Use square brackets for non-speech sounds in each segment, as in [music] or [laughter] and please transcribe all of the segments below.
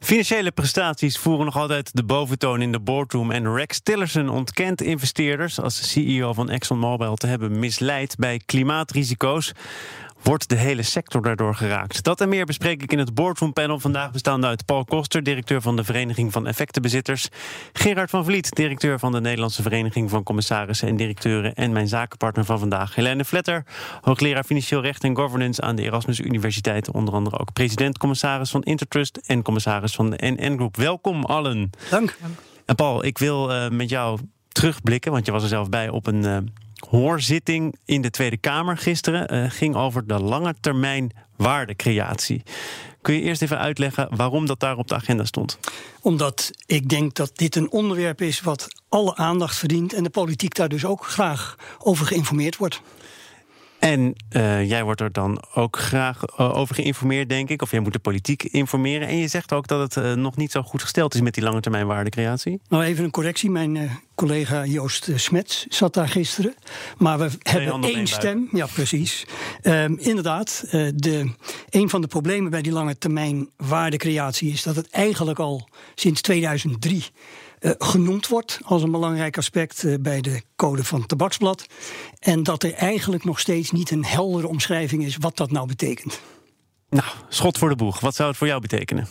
Financiële prestaties voeren nog altijd de boventoon in de boardroom. En Rex Tillerson ontkent investeerders als CEO van ExxonMobil te hebben misleid bij klimaatrisico's. Wordt de hele sector daardoor geraakt? Dat en meer bespreek ik in het Boardroom Panel. Vandaag bestaande uit Paul Koster, directeur van de Vereniging van Effectenbezitters. Gerard van Vliet, directeur van de Nederlandse Vereniging van Commissarissen en Directeuren. En mijn zakenpartner van vandaag, Helene Vletter, hoogleraar Financieel Recht en Governance aan de Erasmus Universiteit. Onder andere ook president-commissaris van Intertrust en commissaris van de NN Group. Welkom allen. Dank. En Paul, ik wil uh, met jou terugblikken, want je was er zelf bij op een. Uh, hoorzitting in de Tweede Kamer gisteren uh, ging over de lange termijn waardecreatie. Kun je eerst even uitleggen waarom dat daar op de agenda stond? Omdat ik denk dat dit een onderwerp is wat alle aandacht verdient en de politiek daar dus ook graag over geïnformeerd wordt. En uh, jij wordt er dan ook graag uh, over geïnformeerd, denk ik. Of jij moet de politiek informeren. En je zegt ook dat het uh, nog niet zo goed gesteld is met die lange termijn waardecreatie. Nou, even een correctie. Mijn collega Joost Smets zat daar gisteren. Maar we hebben één stem. Ja, precies. Um, inderdaad, de, een van de problemen bij die lange termijn waardecreatie is dat het eigenlijk al sinds 2003 uh, genoemd wordt als een belangrijk aspect uh, bij de code van tabaksblad. En dat er eigenlijk nog steeds niet een heldere omschrijving is wat dat nou betekent. Nou, schot voor de boeg. Wat zou het voor jou betekenen?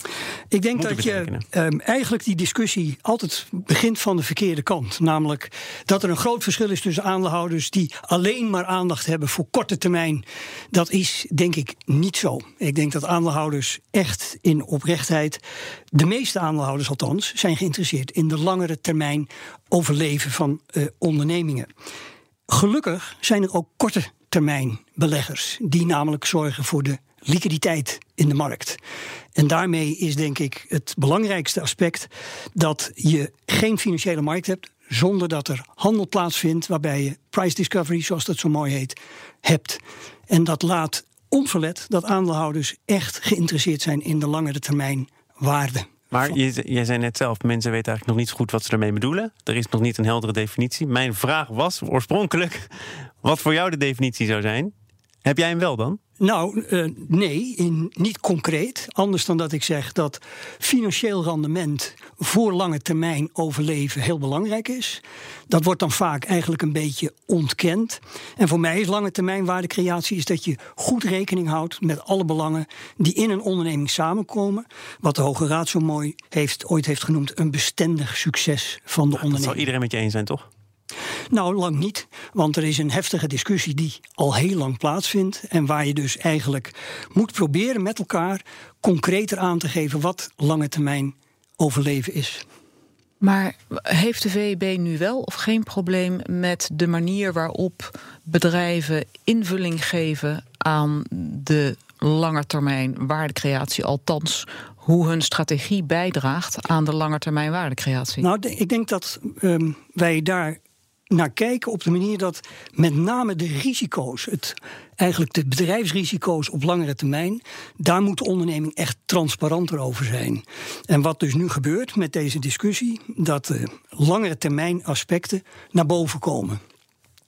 Ik denk dat je um, eigenlijk die discussie altijd begint van de verkeerde kant. Namelijk dat er een groot verschil is tussen aandeelhouders die alleen maar aandacht hebben voor korte termijn. Dat is denk ik niet zo. Ik denk dat aandeelhouders echt in oprechtheid, de meeste aandeelhouders althans, zijn geïnteresseerd in de langere termijn overleven van uh, ondernemingen. Gelukkig zijn er ook korte termijn beleggers die namelijk zorgen voor de liquiditeit in de markt. En daarmee is denk ik het belangrijkste aspect dat je geen financiële markt hebt zonder dat er handel plaatsvindt waarbij je price discovery, zoals dat zo mooi heet, hebt. En dat laat onverlet dat aandeelhouders echt geïnteresseerd zijn in de langere termijn waarde. Maar jij zei net zelf, mensen weten eigenlijk nog niet zo goed wat ze ermee bedoelen. Er is nog niet een heldere definitie. Mijn vraag was oorspronkelijk wat voor jou de definitie zou zijn. Heb jij hem wel dan? Nou, uh, nee, in, niet concreet. Anders dan dat ik zeg dat financieel rendement voor lange termijn overleven heel belangrijk is. Dat wordt dan vaak eigenlijk een beetje ontkend. En voor mij is lange termijn waardecreatie is dat je goed rekening houdt met alle belangen die in een onderneming samenkomen. Wat de Hoge Raad zo mooi heeft, ooit heeft genoemd, een bestendig succes van de onderneming. Dat zal iedereen met je eens zijn, toch? Nou, lang niet. Want er is een heftige discussie die al heel lang plaatsvindt. En waar je dus eigenlijk moet proberen met elkaar concreter aan te geven wat lange termijn overleven is. Maar heeft de VEB nu wel of geen probleem met de manier waarop bedrijven invulling geven aan de langetermijn waardecreatie, althans hoe hun strategie bijdraagt aan de langetermijn waardecreatie? Nou, ik denk dat um, wij daar naar kijken op de manier dat met name de risico's, het, eigenlijk de bedrijfsrisico's op langere termijn, daar moet de onderneming echt transparanter over zijn. En wat dus nu gebeurt met deze discussie, dat de langere termijn aspecten naar boven komen.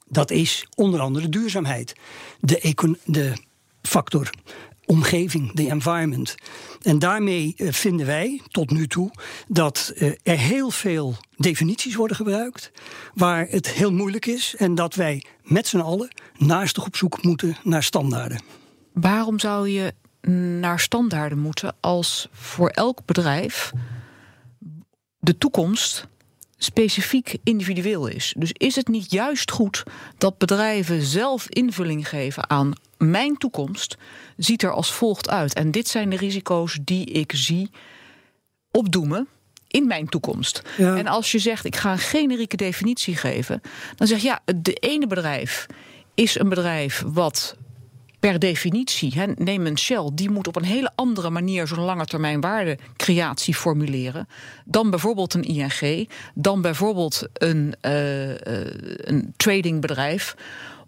Dat is onder andere duurzaamheid, de, de factor omgeving, de environment. En daarmee uh, vinden wij tot nu toe dat uh, er heel veel definities worden gebruikt waar het heel moeilijk is en dat wij met z'n allen naastig op zoek moeten naar standaarden. Waarom zou je naar standaarden moeten als voor elk bedrijf de toekomst specifiek individueel is. Dus is het niet juist goed dat bedrijven zelf invulling geven aan mijn toekomst ziet er als volgt uit. En dit zijn de risico's die ik zie opdoemen in mijn toekomst. Ja. En als je zegt, ik ga een generieke definitie geven, dan zeg je ja, de ene bedrijf is een bedrijf wat per definitie, he, neem een Shell, die moet op een hele andere manier zo'n lange termijn waardecreatie formuleren dan bijvoorbeeld een ING, dan bijvoorbeeld een, uh, een tradingbedrijf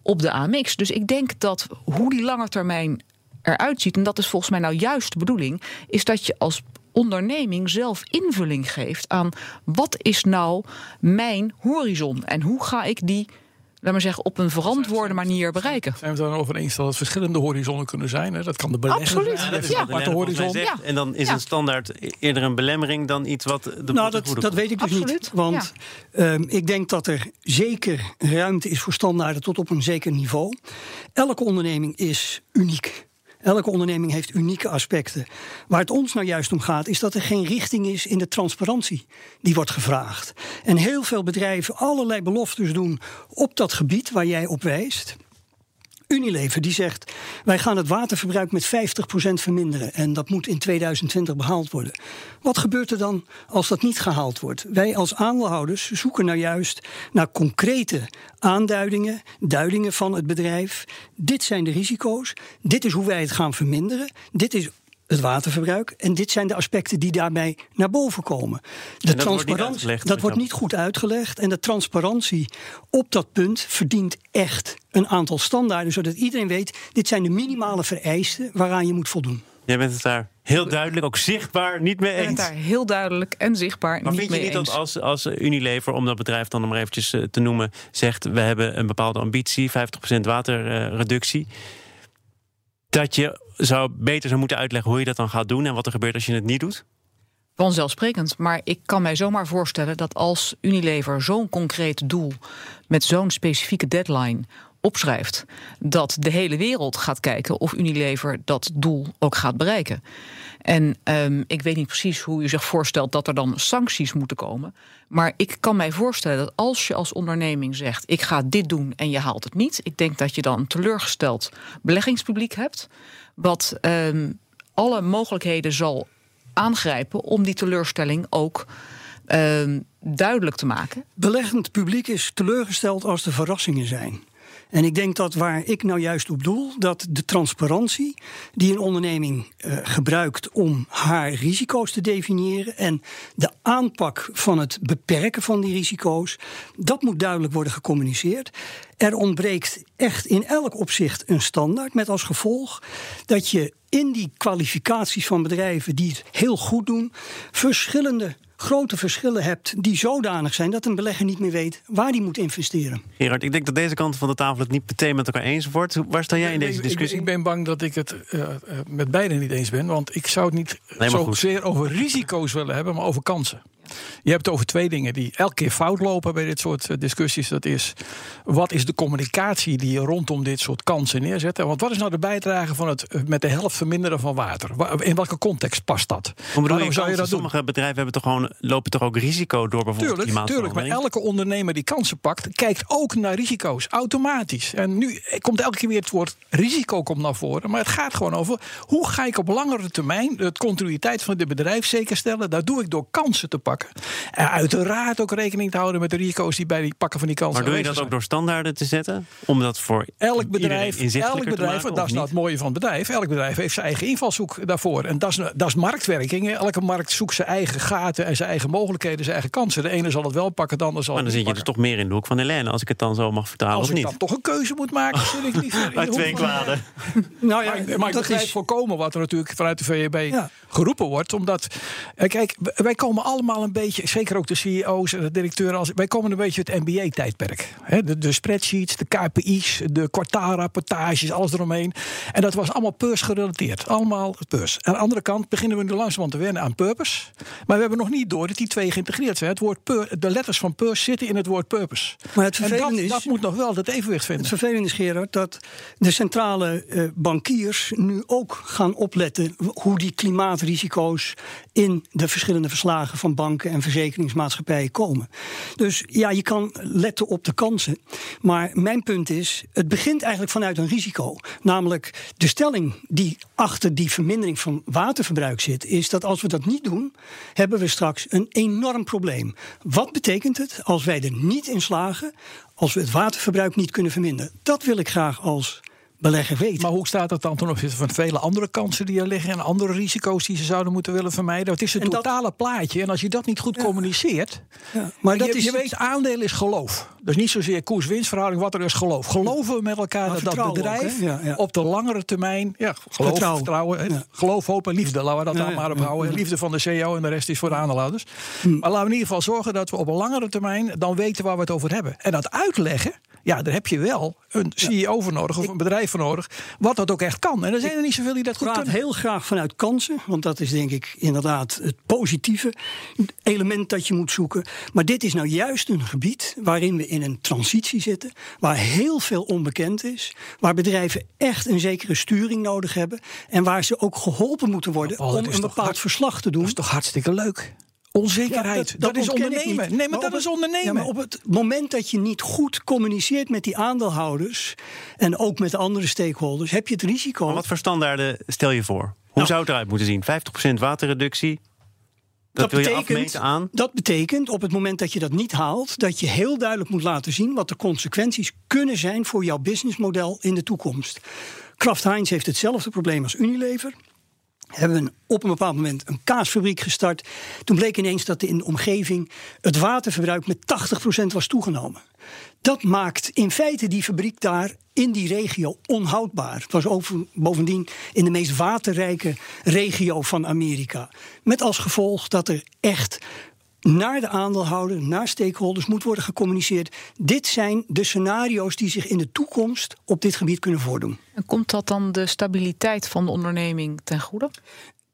op de AMX. Dus ik denk dat hoe die lange termijn eruit ziet, en dat is volgens mij nou juist de bedoeling, is dat je als onderneming zelf invulling geeft aan wat is nou mijn horizon en hoe ga ik die laat maar zeggen, op een verantwoorde manier bereiken. Zijn we het dan over eens dat het verschillende horizonnen kunnen zijn? Hè? Dat kan de belegger Absoluut. zijn. Dat is ja. aparte horizon. Ja. En dan is Ja. een standaard eerder een belemmering dan iets wat de Nou, dat, dat weet ik dus Absoluut, niet. Want ehm, ik denk dat er zeker ruimte is voor standaarden tot op een zeker niveau. Elke onderneming is uniek. Elke onderneming heeft unieke aspecten. Waar het ons nou juist om gaat, is dat er geen richting is in de transparantie die wordt gevraagd. En heel veel bedrijven allerlei beloftes doen op dat gebied waar jij op wijst. Unilever die zegt: wij gaan het waterverbruik met 50% verminderen en dat moet in 2020 behaald worden. Wat gebeurt er dan als dat niet gehaald wordt? Wij als aandeelhouders zoeken nou juist naar concrete aanduidingen, duidingen van het bedrijf. Dit zijn de risico's, dit is hoe wij het gaan verminderen, dit is het waterverbruik. En dit zijn de aspecten die daarbij naar boven komen. De dat wordt niet transparantie, dat wordt niet goed uitgelegd. En de transparantie op dat punt verdient echt een aantal standaarden, zodat iedereen weet: dit zijn de minimale vereisten waaraan je moet voldoen. Jij bent het daar heel duidelijk, ook zichtbaar, niet mee Ik ben het eens. daar heel duidelijk en zichtbaar Maar niet vind je mee niet eens. dat als, als Unilever, om dat bedrijf dan maar eventjes eh, te noemen, zegt we hebben een bepaalde ambitie, 50% waterreductie, dat je zou beter zou moeten uitleggen hoe je dat dan gaat doen en wat er gebeurt als je het niet doet? Vanzelfsprekend. Maar ik kan mij zomaar voorstellen dat als Unilever zo'n concreet doel met zo'n specifieke deadline opschrijft, dat de hele wereld gaat kijken of Unilever dat doel ook gaat bereiken. En ehm, ik weet niet precies hoe u zich voorstelt dat er dan sancties moeten komen. Maar ik kan mij voorstellen dat als je als onderneming zegt: ik ga dit doen en je haalt het niet, ik denk dat je dan een teleurgesteld beleggingspubliek hebt, wat ehm, alle mogelijkheden zal aangrijpen om die teleurstelling ook ehm, duidelijk te maken. Beleggend publiek is teleurgesteld als er verrassingen zijn. En ik denk dat waar ik nou juist op doel, dat de transparantie die een onderneming eh, gebruikt om haar risico's te definiëren en de aanpak van het beperken van die risico's, dat moet duidelijk worden gecommuniceerd. Er ontbreekt echt in elk opzicht een standaard, met als gevolg dat je in die kwalificaties van bedrijven die het heel goed doen, verschillende grote verschillen hebt die zodanig zijn dat een belegger niet meer weet waar hij moet investeren. Gerard, ik denk dat deze kant van de tafel het niet meteen met elkaar eens wordt. Waar sta jij in deze ik- discussie? Ik, ben bang dat ik het eh, eh, met beiden niet eens ben. Want ik zou het niet zozeer over risico's willen hebben, maar over kansen. Je hebt het over twee dingen die elke keer fout lopen bij dit soort eh, discussies. Dat is, wat is de communicatie die je rondom dit soort kansen neerzet? Want wat is nou de bijdrage van het eh, met de helft verminderen van water? Wa- In welke context past dat? Hoe bedoel Waarom je, zou je dat doen? Sommige bedrijven hebben toch gewoon, lopen toch ook risico door bijvoorbeeld Tuurlijk, tuurlijk, maar elke ondernemer die kansen pakt, kijkt ook naar risico's, automatisch. En nu komt elke keer weer het woord risico komt naar voren. Maar het gaat gewoon over hoe ga ik op langere termijn de continuïteit van dit bedrijf zekerstellen. Dat doe ik door kansen te pakken. En uiteraard ook rekening te houden met de risico's die bij die pakken van die kansen Maar doe je dat ook door standaarden te zetten? Om dat voor Elk bedrijf, elk te bedrijf maken, dat is nou niet? het mooie van het bedrijf. Elk bedrijf heeft zijn eigen invalshoek daarvoor. En dat is, dat is marktwerking. Elke markt zoekt zijn eigen gaten en zijn eigen mogelijkheden, zijn eigen kansen. De ene zal het wel pakken, de ander zal Maar dan zit je dus toch meer in de hoek van Helene, als ik het dan zo mag vertalen, Als of ik niet? dan toch een keuze moet maken, zit ik liever in de [laughs] Uit twee kwaden. [laughs] Nou Maar, ik- maar ik dat begrijp is voorkomen wat er natuurlijk vanuit de VEB Ja. geroepen wordt. Omdat, eh, kijk, wij komen allemaal een beetje, zeker ook de CEO's en de directeuren, als, wij komen een beetje het MBA-tijdperk. De, de spreadsheets, de KPI's, de kwartaalrapportages, alles eromheen. En dat was allemaal purs gerelateerd. Allemaal purs. Aan de andere kant beginnen we nu langzamerhand te wennen aan purpose. Maar we hebben nog niet door dat die twee geïntegreerd zijn. Het woord pur, de letters van purs zitten in het woord purpose. Maar het en dat, vervelende is- dat moet nog wel dat evenwicht vinden. Het vervelende is, Gerard, dat de centrale eh, bankiers nu ook gaan opletten hoe die klimaatrisico's in de verschillende verslagen van banken en verzekeringsmaatschappijen komen. Dus ja, je kan letten op de kansen. Maar mijn punt is, het begint eigenlijk vanuit een risico. Namelijk de stelling die achter die vermindering van waterverbruik zit, is dat als we dat niet doen, hebben we straks een enorm probleem. Wat betekent het als wij er niet in slagen, als we het waterverbruik niet kunnen verminderen? Dat wil ik graag als belegger weet. Maar hoe staat het dan ten opzichte van vele andere kansen die er liggen en andere risico's die ze zouden moeten willen vermijden? Het is En dat- totale plaatje. En als je dat niet goed communiceert. Ja, maar dat je, is je weet, aandeel is geloof. Dus niet zozeer koers-winstverhouding, wat er is geloof. Geloven we met elkaar Maar dat dat bedrijf ook? Ja, op de langere termijn. Ja, geloof, Vertrouwen. Geloof, hoop en liefde. Laten we dat dan maar op ja, houden. ja. Liefde van de CEO en de rest is voor de aandeelhouders. Hm. Maar laten we in ieder geval zorgen dat we op een langere termijn dan weten waar we het over hebben. En dat uitleggen. Ja, daar heb je wel een CEO voor nodig of een bedrijf voor nodig. Wat dat ook echt kan. En er zijn er niet zoveel die dat Ik goed praat kunnen. heel graag vanuit kansen, want dat is denk ik inderdaad het positieve element dat je moet zoeken. Maar dit is nou juist een gebied waarin we in een transitie zitten, waar heel veel onbekend is, waar bedrijven echt een zekere sturing nodig hebben en waar ze ook geholpen moeten worden dat om een bepaald hard- verslag te doen. Dat is toch hartstikke leuk? Onzekerheid. Ja, dat, is ondernemen. Nee, maar, dat op is het- ondernemen. Ja, maar op het moment dat je niet goed communiceert met die aandeelhouders en ook met de andere stakeholders, heb je het risico. Maar wat voor standaarden stel je voor? Hoe Nou. zou het eruit moeten zien? 50% waterreductie? Dat, wil je afmeten aan? Dat betekent op het moment dat je dat niet haalt, dat je heel duidelijk moet laten zien wat de consequenties kunnen zijn voor jouw businessmodel in de toekomst. Kraft Heinz heeft hetzelfde probleem als Unilever. Hebben we op een bepaald moment een kaasfabriek gestart. Toen bleek ineens dat in de omgeving het waterverbruik met 80% was toegenomen. Dat maakt in feite die fabriek daar in die regio onhoudbaar. Het was over, bovendien in de meest waterrijke regio van Amerika. Met als gevolg dat er echt naar de aandeelhouder, naar stakeholders moet worden gecommuniceerd. Dit zijn de scenario's die zich in de toekomst op dit gebied kunnen voordoen. En komt dat dan de stabiliteit van de onderneming ten goede?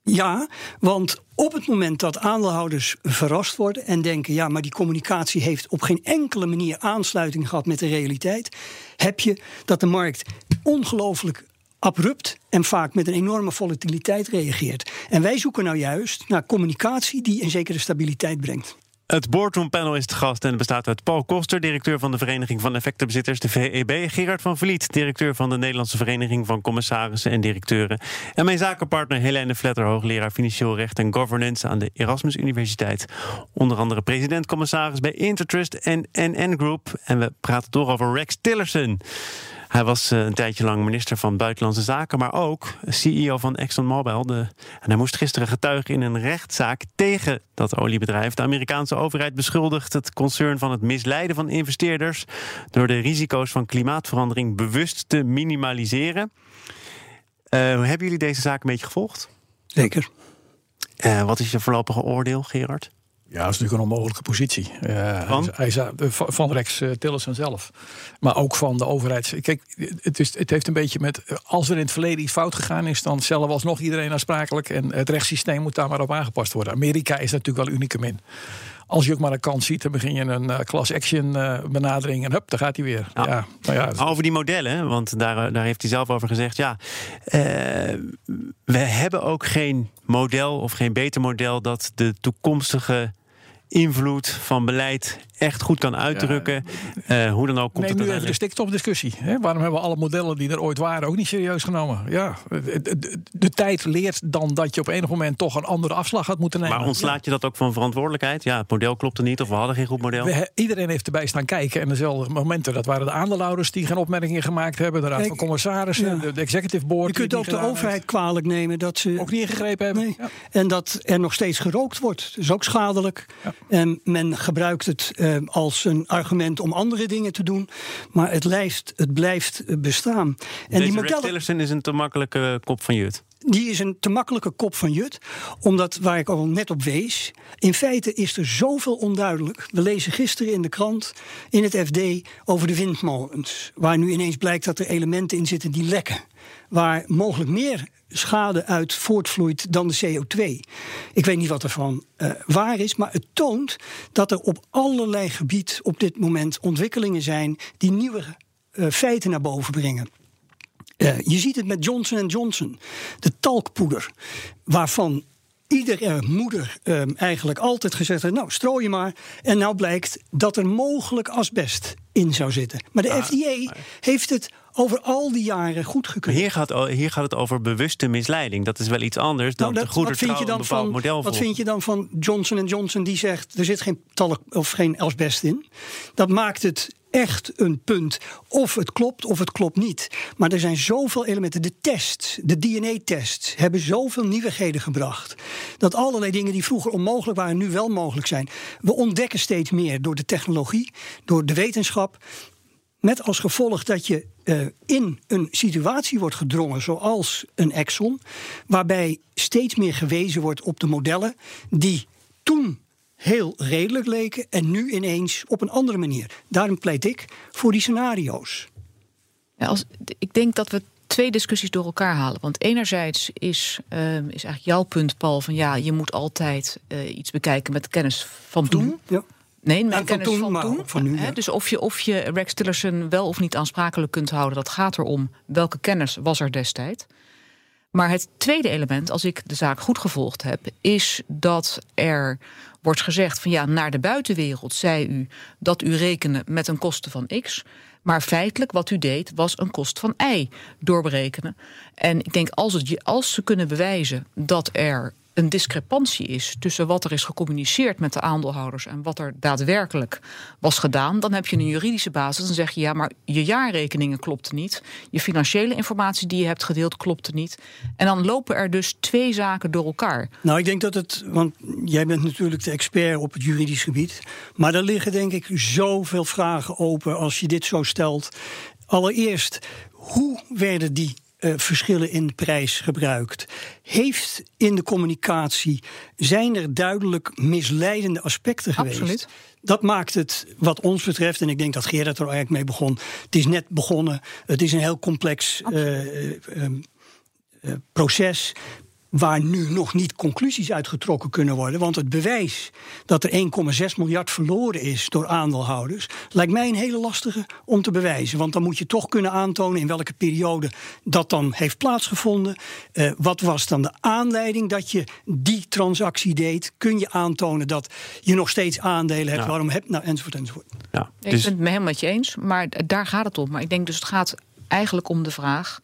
Ja, want op het moment dat aandeelhouders verrast worden en denken: ja, maar die communicatie heeft op geen enkele manier aansluiting gehad met de realiteit, heb je dat de markt ongelooflijk abrupt en vaak met een enorme volatiliteit reageert. En wij zoeken nou juist naar communicatie die een zekere stabiliteit brengt. Het Boardroom Panel is te gast en bestaat uit Paul Koster, directeur van de Vereniging van Effectenbezitters, de VEB. Gerard van Vliet, directeur van de Nederlandse Vereniging van Commissarissen en Directeuren. En mijn zakenpartner Helene Vletter, hoogleraar Financieel Recht en Governance aan de Erasmus Universiteit. Onder andere president-commissaris bij Intertrust en NN Group. En we praten door over Rex Tillerson. Hij was eh, een tijdje lang minister van Buitenlandse Zaken, maar ook CEO van ExxonMobil. De, en hij moest gisteren getuigen in een rechtszaak tegen dat oliebedrijf. De Amerikaanse overheid beschuldigt het concern van het misleiden van investeerders door de risico's van klimaatverandering bewust te minimaliseren. Eh, hebben jullie deze zaak een beetje gevolgd? Zeker. Eh, wat is je voorlopige oordeel, Gerard? Ja, dat is natuurlijk een onmogelijke positie. Eh, Van? Hij, zei- van van Rex uh, Tillerson zelf. Maar ook van de overheid. Kijk, het, is, het heeft een beetje met... eh, Als er in het verleden iets fout gegaan is... dan stellen we alsnog iedereen aansprakelijk. En het rechtssysteem moet daar maar op aangepast worden. Amerika is natuurlijk wel unicum in. Als je ook maar een kans ziet, dan begin je een uh, class action uh, benadering. En hup, daar gaat hij weer. Ja. Ja. nou ja, Over die modellen, want daar, daar heeft hij zelf over gezegd. Ja, uh, we hebben ook geen model of geen beter model dat de toekomstige invloed van beleid echt goed kan uitdrukken. Ja, uh, hoe dan ook komt neem het nu even de stikstofdiscussie. Hè? Waarom hebben we alle modellen die er ooit waren ook niet serieus genomen? Ja, de, de, de, tijd leert dan dat je op enig moment toch een andere afslag had moeten nemen. Maar ontslaat ja. je dat ook van verantwoordelijkheid? Ja, het model klopte niet of we hadden geen goed model. We, iedereen heeft erbij staan kijken. En dezelfde momenten, dat waren de aandeelhouders die geen opmerkingen gemaakt hebben. De raad Kijk, van commissarissen, ja. de, de, executive board. Je kunt ook de overheid heeft. kwalijk nemen dat ze ook niet ingegrepen hebben. Nee. Ja. En dat er nog steeds gerookt wordt. Dat is ook schadelijk. En men gebruikt het uh, als een argument om andere dingen te doen. Maar het blijft, het blijft bestaan. En Deze die modellen, Tillerson is een te makkelijke kop van Jut. Die is een te makkelijke kop van Jut. Omdat, waar ik al net op wees. In feite is er zoveel onduidelijk. We lezen gisteren in de krant, in het FD, over de windmolens. Waar nu ineens blijkt dat er elementen in zitten die lekken. Waar mogelijk meer schade uit voortvloeit dan de CO2. Ik weet niet wat ervan uh, waar is, maar het toont dat er op allerlei gebied op dit moment ontwikkelingen zijn die nieuwe uh, feiten naar boven brengen. Uh, je ziet het met Johnson Johnson, de talkpoeder, waarvan iedere moeder uh, eigenlijk altijd gezegd heeft: Nou, strooi je maar. En nou blijkt dat er mogelijk asbest in zou zitten. Maar de ah, FDA heeft het over al die jaren goedgekeurd. Hier gaat, hier gaat het over bewuste misleiding. Dat is wel iets anders dan nou, dat, de goede wat vind je dan van, model Wat vind je dan van Johnson Johnson die zegt... er zit geen talk of geen asbest in? Dat maakt het echt een punt of het klopt of het klopt niet. Maar er zijn zoveel elementen. De tests, de DNA-tests, hebben zoveel nieuwigheden gebracht. Dat allerlei dingen die vroeger onmogelijk waren, nu wel mogelijk zijn. We ontdekken steeds meer door de technologie, door de wetenschap. Met als gevolg dat je uh, in een situatie wordt gedrongen, zoals een Exxon, waarbij steeds meer gewezen wordt op de modellen die toen heel redelijk leken en nu ineens op een andere manier. Daarom pleit ik voor die scenario's. Ja, als, ik denk dat we twee discussies door elkaar halen. Want enerzijds is, uh, is eigenlijk jouw punt, Paul, van ja, je moet altijd uh, iets bekijken met kennis van toen. Ja. Nee, met kennis van toen. Van, van nu, ja. Dus of je, of je Rex Tillerson wel of niet aansprakelijk kunt houden, dat gaat erom welke kennis was er destijds. Maar het tweede element, als ik de zaak goed gevolgd heb, is dat er wordt gezegd van ja, naar de buitenwereld zei u dat u rekende met een kosten van x. Maar feitelijk wat u deed was een kost van y doorberekenen. En ik denk als, het, als ze kunnen bewijzen dat er een discrepantie is tussen wat er is gecommuniceerd met de aandeelhouders en wat er daadwerkelijk was gedaan, dan heb je een juridische basis. Dan zeg je ja, maar je jaarrekeningen klopten niet. Je financiële informatie die je hebt gedeeld klopte niet. En dan lopen er dus twee zaken door elkaar. Nou, ik denk dat het, want jij bent natuurlijk de expert op het juridisch gebied, maar er liggen denk ik zoveel vragen open als je dit zo stelt. Allereerst, hoe werden die uh, verschillen in prijs gebruikt? Heeft in de communicatie, zijn er duidelijk misleidende aspecten geweest? Absoluut. Dat maakt het, wat ons betreft, en ik denk dat Gerard er eigenlijk mee begon. Het is net begonnen. Het is een heel complex uh, uh, proces waar nu nog niet conclusies uitgetrokken kunnen worden. Want het bewijs dat er 1,6 miljard verloren is door aandeelhouders, lijkt mij een hele lastige om te bewijzen. Want dan moet je toch kunnen aantonen in welke periode dat dan heeft plaatsgevonden. Uh, wat was dan de aanleiding dat je die transactie deed? Kun je aantonen dat je nog steeds aandelen hebt? Ja. Waarom heb nou enzovoort enzovoort. Ja, dus... Ik ben het me helemaal met je eens, maar daar gaat het om. Maar ik denk dus het gaat eigenlijk om de vraag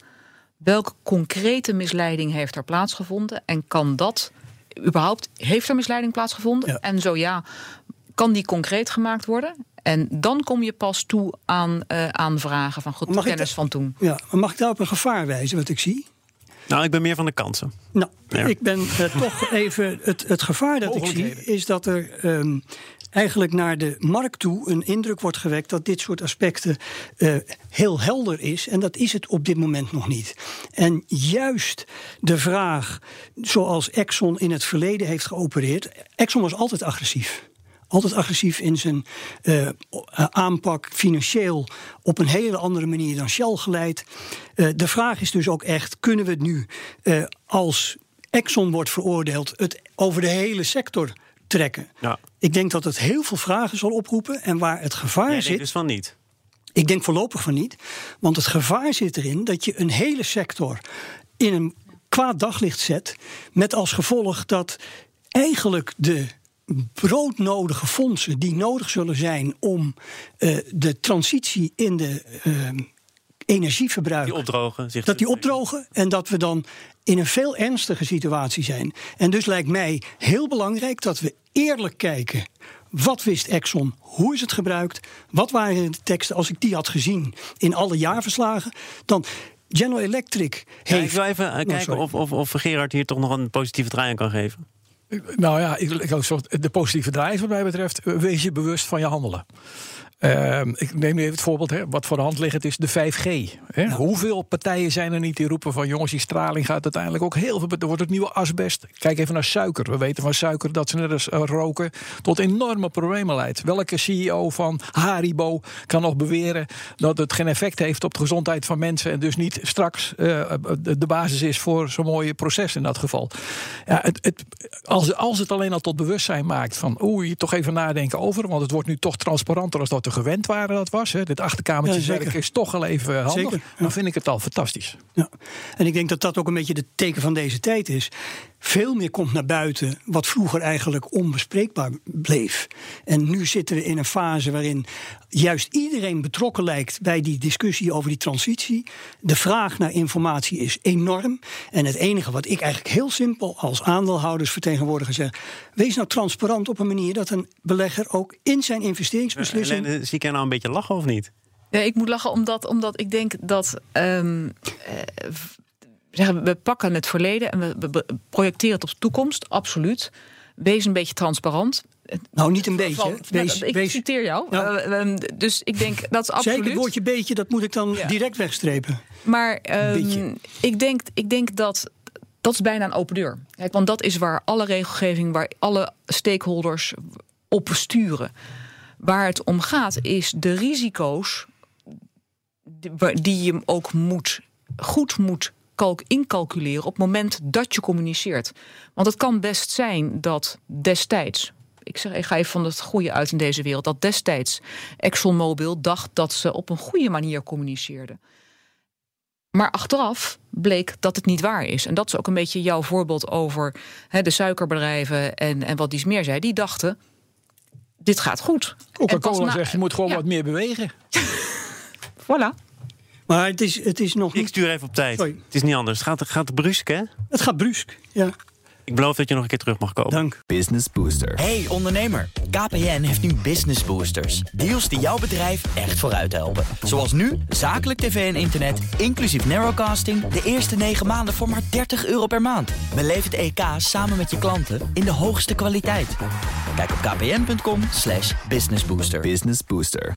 welke concrete misleiding heeft er plaatsgevonden? En kan dat überhaupt, heeft er misleiding plaatsgevonden? En zo ja, kan die concreet gemaakt worden? En dan kom je pas toe aan, uh, aan vragen van goed, kennis van toen. Ja, mag ik daar op een gevaar wijzen wat ik zie? Nou, ik ben meer van de kansen. Nou, ik ben uh, toch [laughs] even. Het, het gevaar dat ik zie is dat er um, eigenlijk naar de markt toe een indruk wordt gewekt dat dit soort aspecten uh, heel helder is. En dat is het op dit moment nog niet. En juist de vraag, zoals Exxon in het verleden heeft geopereerd. Exxon was altijd agressief altijd agressief in zijn uh, aanpak, financieel op een hele andere manier dan Shell geleid. Uh, de vraag is dus ook echt: kunnen we het nu uh, als Exxon wordt veroordeeld, het over de hele sector trekken? Ja. Ik denk dat het heel veel vragen zal oproepen en waar het gevaar Jij zit. dus van niet. Ik denk voorlopig van niet, want het gevaar zit erin dat je een hele sector in een kwaad daglicht zet, met als gevolg dat eigenlijk de broodnodige fondsen die nodig zullen zijn om uh, de transitie in de uh, energieverbruik. Die opdrogen. Dat die opdrogen en dat we dan in een veel ernstiger situatie zijn. En dus lijkt mij heel belangrijk dat we eerlijk kijken. Wat wist Exxon? Hoe is het gebruikt? Wat waren de teksten? Als ik die had gezien in alle jaarverslagen, dan General Electric heeft. Ja, ik wil even uh, kijken of, of, of Gerard hier toch nog een positieve draai aan kan geven. Nou ja, ik, ik, de positieve draai wat mij betreft, wees je bewust van je handelen. Uh, ik neem nu even het voorbeeld, hè, wat voor de hand ligt, is de 5G. Hè. Ja. Hoeveel partijen zijn er niet die roepen van jongens, die straling gaat uiteindelijk ook heel veel. Er wordt het nieuwe asbest. Kijk even naar suiker. We weten van suiker dat ze net als roken tot enorme problemen leidt. Welke CEO van Haribo kan nog beweren dat het geen effect heeft op de gezondheid van mensen en dus niet straks uh, de basis is voor zo'n mooie proces in dat geval. Ja, het, het, als, als het alleen al tot bewustzijn maakt van je toch even nadenken over, want het wordt nu toch transparanter als dat gewend waren dat was. Hè. Dit achterkamertjeswerk ja, is toch al even handig. Zeker, Dan vind ik het al fantastisch. Ja. En ik denk dat dat ook een beetje de teken van deze tijd is. Veel meer komt naar buiten wat vroeger eigenlijk onbespreekbaar bleef. En nu zitten we in een fase waarin juist iedereen betrokken lijkt bij die discussie over die transitie. De vraag naar informatie is enorm. En het enige wat ik eigenlijk heel simpel als aandeelhoudersvertegenwoordiger zeg: wees nou transparant op een manier dat een belegger ook in zijn investeringsbeslissing. Helene, zie ik jij nou een beetje lachen of niet? Ja, ik moet lachen omdat, omdat ik denk dat. ehm, eh, zeggen, we pakken het verleden en we, projecteren het op de toekomst, absoluut. Wees een beetje transparant. Nou, niet een beetje. Van- Wees, ik wees, citeer jou. Eh, dus ik denk dat is absoluut. zeker het woordje beetje, dat moet ik dan Ja. direct wegstrepen. Maar ehm, ik, denk, ik denk dat dat is bijna een open deur. Kijk, want dat is waar alle regelgeving, waar alle stakeholders op sturen. Waar het om gaat is de risico's die je ook moet, goed moet kalk incalculeren op het moment dat je communiceert. Want het kan best zijn dat destijds. Ik, zeg, ik ga even van het goede uit in deze wereld. Dat destijds ExxonMobil dacht dat ze op een goede manier communiceerden. Maar achteraf bleek dat het niet waar is. En dat is ook een beetje jouw voorbeeld over hè, de suikerbedrijven en, en wat die meer zei. Die dachten, dit gaat goed. Coca-Cola zegt, je moet gewoon Ja, wat meer bewegen. [laughs] Voilà. Maar het is, het is nog Ik stuur even op tijd. Sorry. Het is niet anders. Het gaat, het gaat brusk, hè? Het gaat brusk. Ja, Ik beloof dat je nog een keer terug mag komen. dank. Business Booster. Hey ondernemer, KPN heeft nu Business Boosters. Deals die jouw bedrijf echt vooruit helpen. Zoals nu, zakelijk tv en internet, inclusief narrowcasting... de eerste 9 maanden voor maar 30 euro per maand. Beleef het EK samen met je klanten in de hoogste kwaliteit. Kijk op kpn.com slash businessbooster. Business Booster.